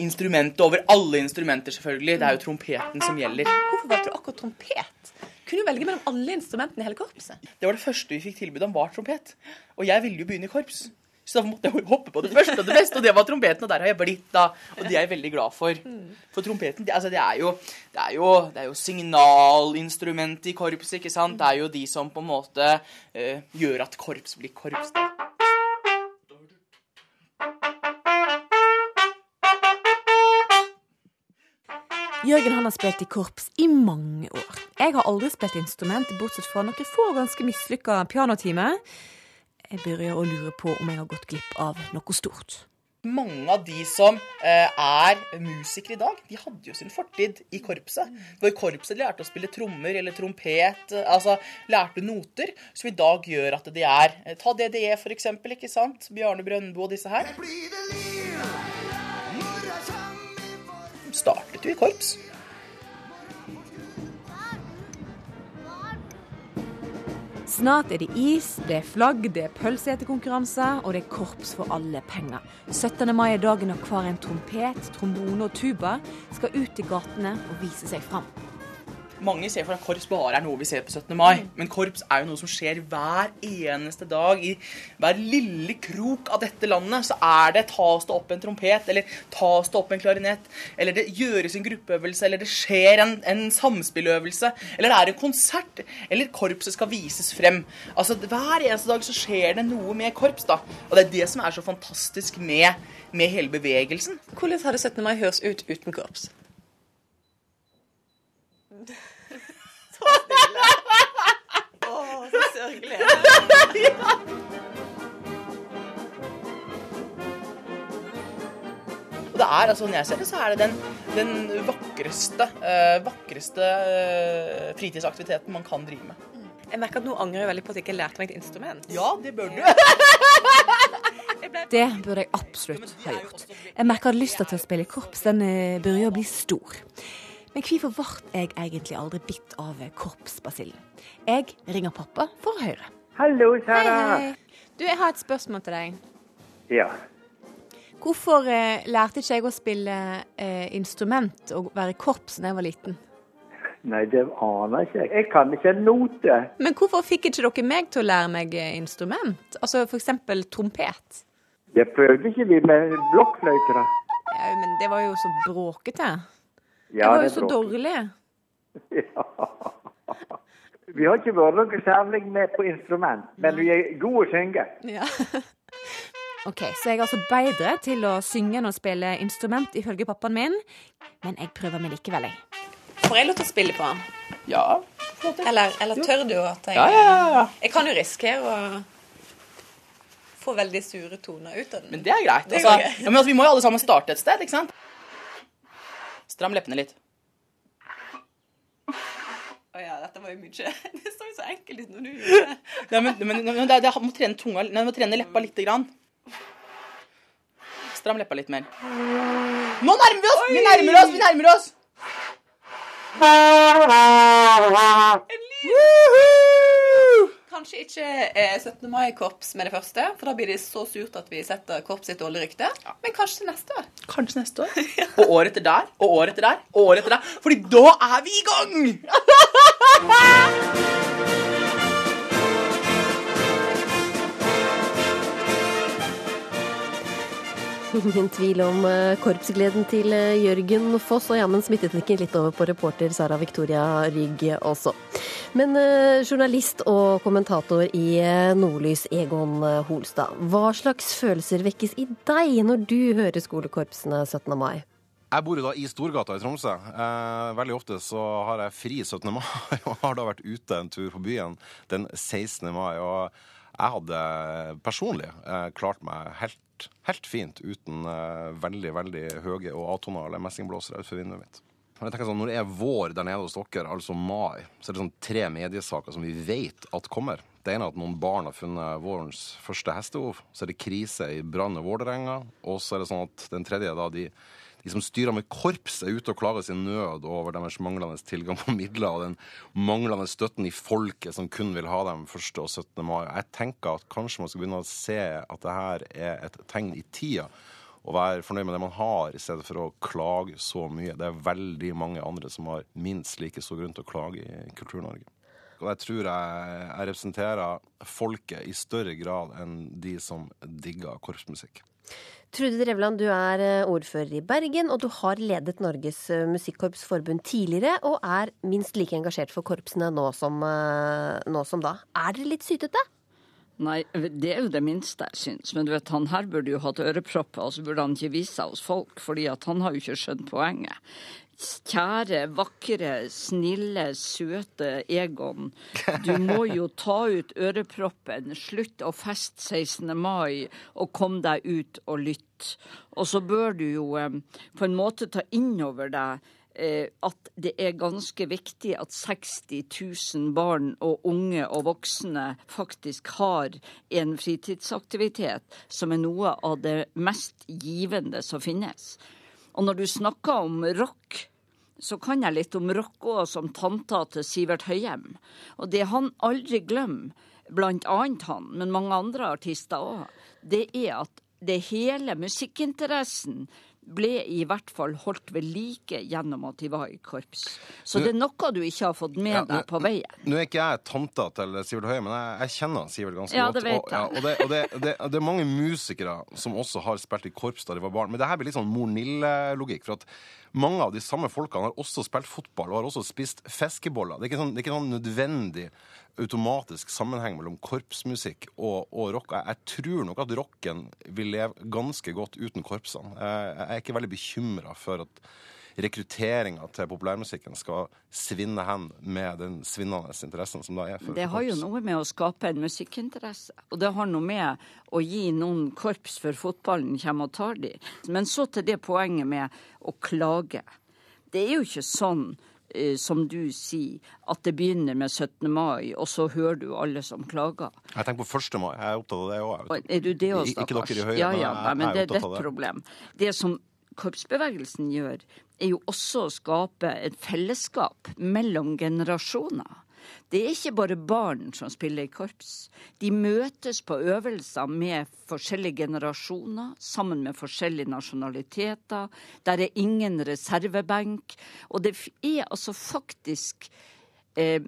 instrumentet over alle instrumenter, selvfølgelig. Det er jo trompeten som gjelder. Hvorfor valgte du akkurat trompet? Kunne du velge mellom alle instrumentene i hele korpset? Det var det første vi fikk tilbud om, var trompet. Og jeg ville jo begynne i korps. Så da måtte jeg hoppe på det første og det beste, og det var trompeten. Og der har jeg blitt, da. Og det er jeg veldig glad for. For trompeten, det, altså, det, er jo, det, er jo, det er jo signalinstrumentet i korpset, ikke sant? Det er jo de som på en måte eh, gjør at korps blir korps. da. Jørgen han har spilt i korps i mange år. Jeg har aldri spilt instrument, bortsett fra noen få ganske mislykka pianotimer. Jeg begynner å lure på om jeg har gått glipp av noe stort. Mange av de som eh, er musikere i dag, de hadde jo sin fortid i korpset. I korpset lærte å spille trommer eller trompet, eh, altså lærte noter, som i dag gjør at de er eh, Ta DDE, for eksempel, ikke sant? Bjarne Brøndbo og disse her. Startet jo i korps. Snart er det is, det er flagg, det er pølseetekonkurranser, og det er korps for alle penger. 17. mai er dagen når hver en trompet, trombone og tuba skal ut i gatene og vise seg fram. Mange ser for at korps bare er noe vi ser på 17. mai, men korps er jo noe som skjer hver eneste dag. I hver lille krok av dette landet så er det tas det opp en trompet, eller tas det opp en klarinett, eller det gjøres en gruppeøvelse, eller det skjer en, en samspilløvelse, eller det er en konsert, eller korpset skal vises frem. Altså Hver eneste dag så skjer det noe med korps, da. Og det er det som er så fantastisk med, med hele bevegelsen. Hvordan hadde 17. mai høres ut uten korps? Så stille. Å, så sørgelig. Og det er, altså, når jeg ser det, så er det den, den vakreste, øh, vakreste øh, fritidsaktiviteten man kan drive med. Jeg merker at nå angrer jeg veldig på at jeg ikke lærte meg et instrument. Ja, det bør du. Det burde jeg absolutt ha gjort. Jeg merker at lysta til å spille korps den eh, begynner å bli stor. Men hvorfor ble jeg egentlig aldri bitt av korpsbasillen? Jeg ringer pappa for å høre. Hallo, Sara. Hei, hei. Du, jeg har et spørsmål til deg. Ja. Hvorfor eh, lærte ikke jeg å spille eh, instrument og være i korps da jeg var liten? Nei, det aner ikke jeg. Jeg kan ikke en note. Men hvorfor fikk ikke dere meg til å lære meg eh, instrument? Altså f.eks. trompet? Det prøvde ikke vi med blokkfløyte, da. Ja, men det var jo så bråkete. Ja, jeg var jo så dårlig. dårlig. Vi har ikke vært noe særlig med på instrument, men vi er gode å synge. Ja. OK, så jeg er altså bedre til å synge enn å spille instrument, ifølge pappaen min. Men jeg prøver meg likevel, jeg. Får jeg lov til å spille på den? Ja. Eller, eller tør du at jeg Ja, ja, ja, ja. Jeg kan jo risikere å få veldig sure toner ut av den. Men det er greit. Det er greit. ja, men altså, vi må jo alle sammen starte et sted, ikke sant? Stram leppene litt. Å ja, dette var jo mye. Det så jo så enkelt ut når du gjorde det. Nei, men, men, men det, det må trene tunga Nei, må trene leppa lite grann. Stram leppa litt mer. Nå nærmer vi oss! Vi nærmer oss! Vi nærmer oss! Kanskje ikke eh, 17. mai-korps med det første, for da blir det så surt at vi setter korps sitt dårlig rykte. Men kanskje neste år. Kanskje neste år. Og året etter der, og året etter der, og året etter der. Fordi da er vi i gang! Ingen tvil om eh, korpsgleden til eh, Jørgen Foss, og jammen smittet den ikke litt over på reporter Sara Victoria Rygg også. Men eh, journalist og kommentator i Nordlys, Egon Holstad. Hva slags følelser vekkes i deg når du hører skolekorpsene 17. mai? Jeg bor da i Storgata i Tromsø. Eh, veldig ofte så har jeg fri 17. mai og har da vært ute en tur på byen den 16. mai. Og jeg hadde personlig eh, klart meg helt, helt fint uten eh, veldig, veldig høye og atonale messingblåsere utenfor vinduet mitt. Men jeg tenker sånn, Når det er vår der nede hos dere, altså mai, så er det sånn tre mediesaker som vi vet at kommer. Det ene er at noen barn har funnet vårens første hestehov. Så er det krise i brann og Vålerenga. Og så er det sånn at den tredje er da de de som styrer med korps, er ute og klager sin nød over deres manglende tilgang på midler og den manglende støtten i folket som kun vil ha dem 1. og 17. mai. Jeg tenker at kanskje man skal begynne å se at det her er et tegn i tida. Og være fornøyd med det man har, i stedet for å klage så mye. Det er veldig mange andre som har minst like stor grunn til å klage i Kultur-Norge. Og jeg tror jeg, jeg representerer folket i større grad enn de som digger korpsmusikk. Trude Drevland, du er eh, ordfører i Bergen, og du har ledet Norges Musikkorps Forbund tidligere, og er minst like engasjert for korpsene nå som, eh, nå som da. Er dere litt sytete? Nei, det er jo det minste jeg syns. Men du vet, han her burde jo hatt ørepropper, og så burde han ikke vise seg hos folk, fordi at han har jo ikke skjønt poenget. Kjære, vakre, snille, søte Egon. Du må jo ta ut øreproppen, slutt å feste 16. mai og kom deg ut og lytt. Og så bør du jo eh, på en måte ta inn over deg eh, at det er ganske viktig at 60 000 barn og unge og voksne faktisk har en fritidsaktivitet som er noe av det mest givende som finnes. Og når du snakker om rock, så kan jeg litt om rock òg, som tanta til Sivert Høyem. Og det han aldri glemmer, blant annet han, men mange andre artister òg, det er at det hele musikkinteressen ble i hvert fall holdt ved like gjennom at de var i korps. Så det er noe du ikke har fått med Ja, deg på veien. Nå er ikke jeg tanta til Sivert Høie, men jeg, jeg kjenner Sivert ganske Ja, godt. det vet og, ja, jeg. og, det, og det, det, det er mange musikere som også har spilt i korps da de var barn. Men det her blir litt sånn mor Nille-logikk. For at mange av de samme folkene har også spilt fotball og har også spist fiskeboller. Det er ikke sånn, det er ikke sånn nødvendig automatisk sammenheng mellom korpsmusikk og, og rock. Jeg, jeg tror nok at rocken vil leve ganske godt uten korpsene. Jeg, jeg er ikke veldig bekymra for at rekrutteringa til populærmusikken skal svinne hen med den svinnende interessen som da er for Det har jo noe med å skape en musikkinteresse. Og det har noe med å gi noen korps for fotballen kommer og tar de. Men så til det poenget med å klage. Det er jo ikke sånn eh, som du sier, at det begynner med 17. mai, og så hører du alle som klager. Jeg tenker på 1. mai. Jeg er opptatt av det òg. Er du det òg, Ikke dere i Høyre, ja, men ja, jeg- men jeg det er er opptatt av ditt det. problem. Det som korpsbevegelsen gjør, er jo også å skape et fellesskap mellom generasjoner. Det er ikke bare barn som spiller i korps. De møtes på øvelser med forskjellige generasjoner, sammen med forskjellige nasjonaliteter. Der er ingen reservebenk. Og det er altså faktisk eh,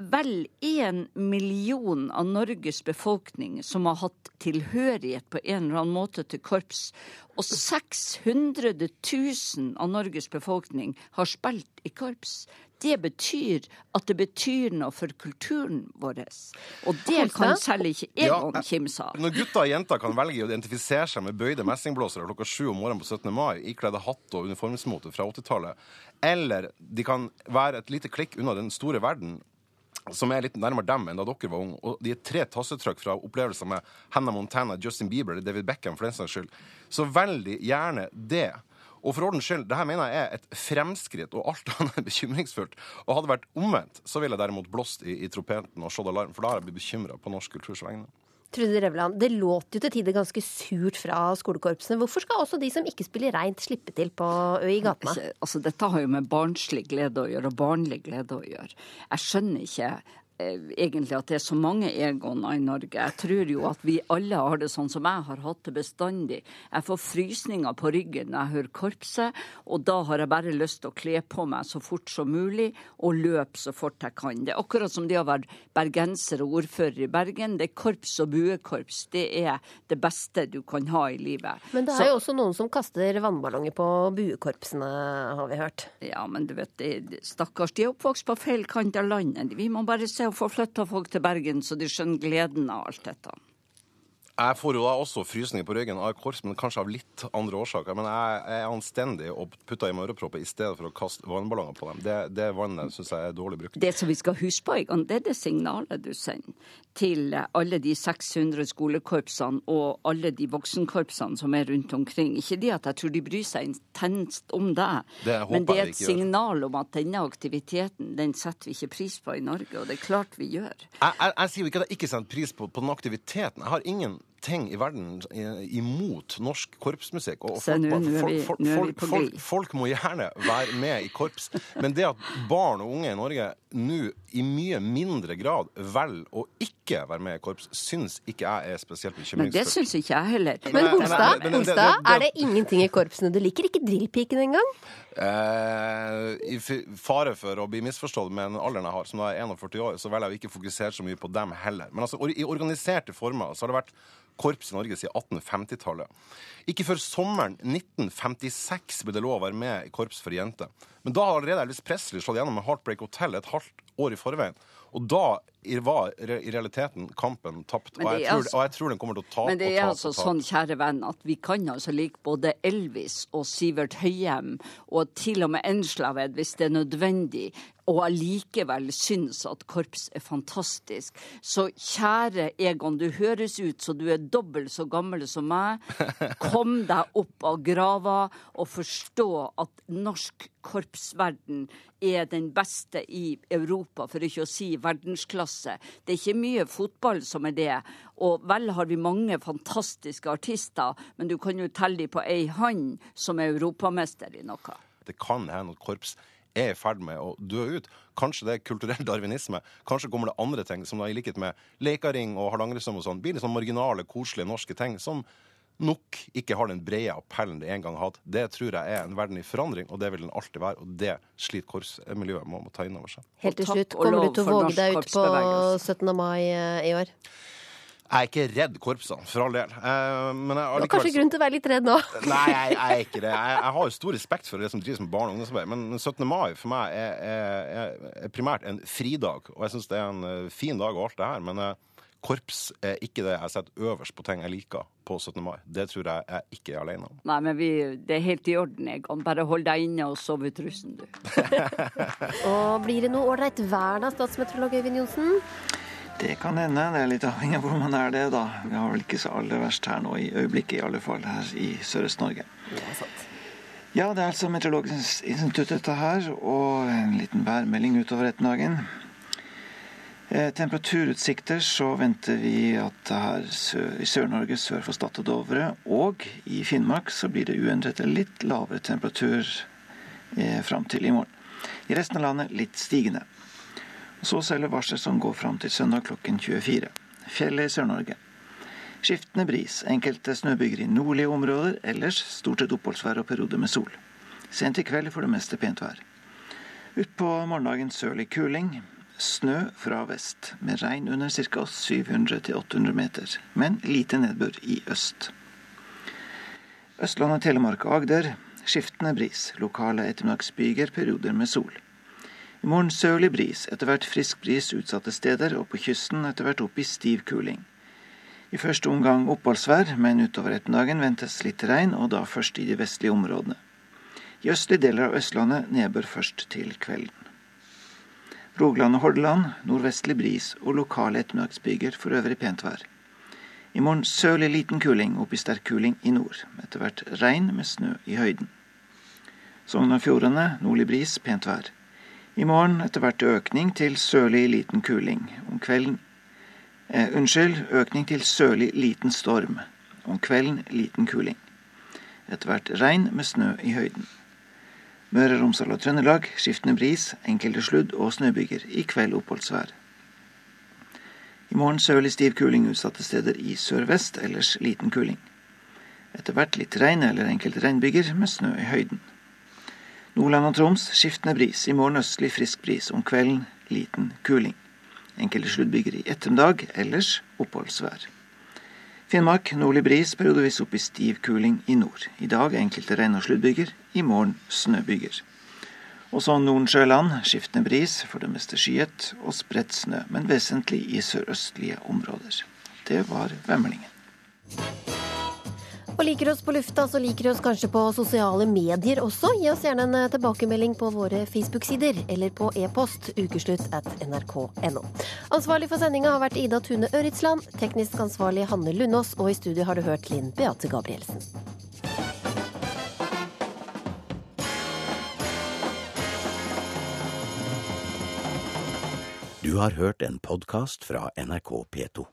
vel én million av Norges befolkning som har hatt tilhørighet på en eller annen måte til korps. Og 600 000 av Norges befolkning har spilt i korps. Det betyr at det betyr noe for kulturen vår. Og det kan selv ikke jeg Ja, kimse av. Når gutter og jenter kan velge å identifisere seg med bøyde messingblåsere klokka sju om morgenen på 17. mai, ikledde hatt og uniformsmote fra 80-tallet, eller de kan være et lite klikk unna den store verden, som er litt nærmere dem enn da dere var unge, og de er tre tassetrykk fra opplevelser med Hannah Montana, Justin Bieber eller David Beckham, for den saks skyld, så veldig gjerne det. Og for ordens skyld, det her mener jeg er et fremskritt, og alt annet bekymringsfullt. Og hadde det vært omvendt, så ville jeg derimot blåst i, i trompeten og slått alarm, for da har jeg blitt bekymra på norsk kulturs vegne. Trude Drevland, det låter jo til tider ganske surt fra skolekorpsene. Hvorfor skal også de som ikke spiller reint, slippe til på, i gatene? Altså, dette har jo med barnslig glede å gjøre, og barnlig glede å gjøre. Jeg skjønner ikke egentlig at det er så mange Egoner i Norge. Jeg tror jo at vi alle har det sånn som jeg har hatt det bestandig. Jeg får frysninger på ryggen når jeg hører korpset, og da har jeg bare lyst til å kle på meg så fort som mulig og løpe så fort jeg kan. Det er akkurat som det å være bergenser og ordfører i Bergen. Det er korps og buekorps. Det er det beste du kan ha i livet. Men det er så, jo også noen som kaster vannballonger på buekorpsene, har vi hørt. Ja, men du vet, det, stakkars, de er oppvokst på feil kant av landet. Vi må bare se å få flytta folk til Bergen, så de skjønner gleden av alt dette. Jeg får jo da også frysninger på ryggen av korps, men kanskje av litt andre årsaker. Men jeg er anstendig og putter i meg ørepropper i stedet for å kaste vannballonger på dem. Det, det vannet syns jeg er dårlig brukt. Det som vi skal huske på, Egan, det er det signalet du sender til alle de 600 skolekorpsene og alle de voksenkorpsene som er rundt omkring. Ikke det at jeg tror de bryr seg intenst om deg, det men det er et signal om at denne aktiviteten den setter vi ikke pris på i Norge, og det er klart vi gjør. Jeg, jeg, jeg sier jo ikke at jeg ikke setter pris på, på den aktiviteten. Jeg har ingen ting i verden imot norsk korpsmusikk. Og folk, nå, nå er vi, folk, nå er vi på folk, folk, må gjerne være med i korps, men det at barn og unge i Norge nå i mye mindre grad velger å ikke være med i korps, syns ikke jeg er spesielt bekymringsfullt. Men det syns ikke jeg heller. Men Holstad, er det ingenting i korpsene du liker? Ikke drillpiken engang? Eh, I fare for å bli misforstått med den alderen jeg har, som da er 41 år, så velger jeg å ikke fokusere så mye på dem heller. Men altså, i organiserte former så har det vært korps i Norge siden 1850-tallet. Ikke før sommeren 1956 ble det lov å være med i korps for jenter. Men da har allerede Elvis Presley slått gjennom med Heartbreak Hotel et halvt år i forveien. Og da var i realiteten kampen tapt. Og jeg, tror, altså, og jeg, tror, den kommer til å tape. Men det er altså sånn, kjære venn, at vi kan altså like både Elvis og Sivert Høyem, og til og med Enslaved hvis det er nødvendig, og allikevel synes at korps er fantastisk. Så kjære Egon, du høres ut som du er dobbelt så gammel som meg. Kom deg opp av grava og forstå at norsk korpsverden er den beste i Europa, for ikke å si verdensklasse. Det er ikke mye fotball som er det. Og vel har vi mange fantastiske artister, men du kan jo telle dem på ei hånd som er europamester i noe. Det kan hende at korps er i ferd med å dø ut. Kanskje det er kulturell darwinisme. Kanskje kommer det andre ting, som da i likhet med Leikaring og Hardangerstrøm og sånn, blir litt sånn marginale, koselige norske ting som nok ikke har den brede appellen det en gang hatt. Det tror jeg er en verden i forandring, og det vil den alltid være. Og det sliter korpsmiljøet med å ta inn over seg. Helt til slutt, kommer du til å våge deg ut på 17. mai eh, i år? Jeg er ikke redd korpsene, for all del. Eh, men jeg har kanskje grunn til å være litt redd nå? Nei, jeg, jeg, er ikke det. Jeg, jeg, har jo stor respekt for det som drives med barne- og ungdomsarbeid, men 17. mai for meg er, er, er primært en fridag. Og jeg syns det er en eh, fin dag og alt det her, men korps er ikke det jeg setter øverst på ting jeg liker på 17. mai. Det tror jeg jeg ikke er alene om. Nei, men vi, det er helt i orden. Jeg kan bare holde deg inne og sove ut russen, du. og blir det noe ålreit vær da, statsmeteorolog Øyvind Johnsen? Det kan hende. Det er litt avhengig av hvor man er det, da. Vi har vel ikke så aller verst her nå i øyeblikket, i alle fall her i Sørøst-Norge. Ja, det er altså Meteorologisk institutt dette her, og en liten værmelding utover ettermiddagen. Eh, temperaturutsikter så venter vi at her i Sør-Norge sør for Stad og Dovre og i Finnmark så blir det uendret eller litt lavere temperatur eh, fram til i morgen. I resten av landet litt stigende. Så selger varsler som går fram til søndag klokken 24. Fjellet i Sør-Norge. Skiftende bris, enkelte snøbyger i nordlige områder, ellers stort sett oppholdsvær og perioder med sol. Sent i kveld for det meste pent vær. Utpå morgendagen sørlig kuling. Snø fra vest, med regn under ca. 700-800 meter, men lite nedbør i øst. Østlandet, Telemark og Agder skiftende bris, lokale ettermiddagsbyger, perioder med sol. I morgen sørlig bris, etter hvert frisk bris utsatte steder, og på kysten etter hvert opp i stiv kuling. I første omgang oppholdsvær, men utover ettermiddagen ventes litt regn, og da først i de vestlige områdene. I østlige deler av Østlandet nedbør først til kvelden. Rogaland og Hordaland nordvestlig bris og lokale ettermiddagsbyger, for øvrig pent vær. I morgen sørlig liten kuling, opp i sterk kuling i nord. Etter hvert regn med snø i høyden. Sogn og Fjordane nordlig bris, pent vær. I morgen etter hvert økning til sørlig liten kuling. Om kvelden eh, Unnskyld, økning til sørlig liten storm. Om kvelden liten kuling. Etter hvert regn med snø i høyden. Møre Romsdal og Trøndelag skiftende bris, enkelte sludd- og snøbyger. I kveld oppholdsvær. I morgen sørlig stiv kuling utsatte steder i sørvest, ellers liten kuling. Etter hvert litt regn eller enkelte regnbyger med snø i høyden. Nordland og Troms skiftende bris. I morgen østlig frisk bris. Om kvelden liten kuling. Enkelte sluddbyger i ettermiddag, ellers oppholdsvær. Finnmark nordlig bris, periodevis opp i stiv kuling i nord. I dag enkelte regn- og sluddbyger. I morgen snøbyger. Også Nordensjøland skiftende bris, for det meste skyet, og spredt snø, men vesentlig i sørøstlige områder. Det var Vemlingen. Og liker du oss på lufta, så liker du oss kanskje på sosiale medier også. Gi oss gjerne en eh, tilbakemelding på våre Facebook-sider eller på e-post ukeslutt at nrk.no. Ansvarlig for sendinga har vært Ida Tune Øritsland, teknisk ansvarlig Hanne Lundås, og i studio har du hørt Linn Beate Gabrielsen. Du har hørt en podkast fra NRK P2.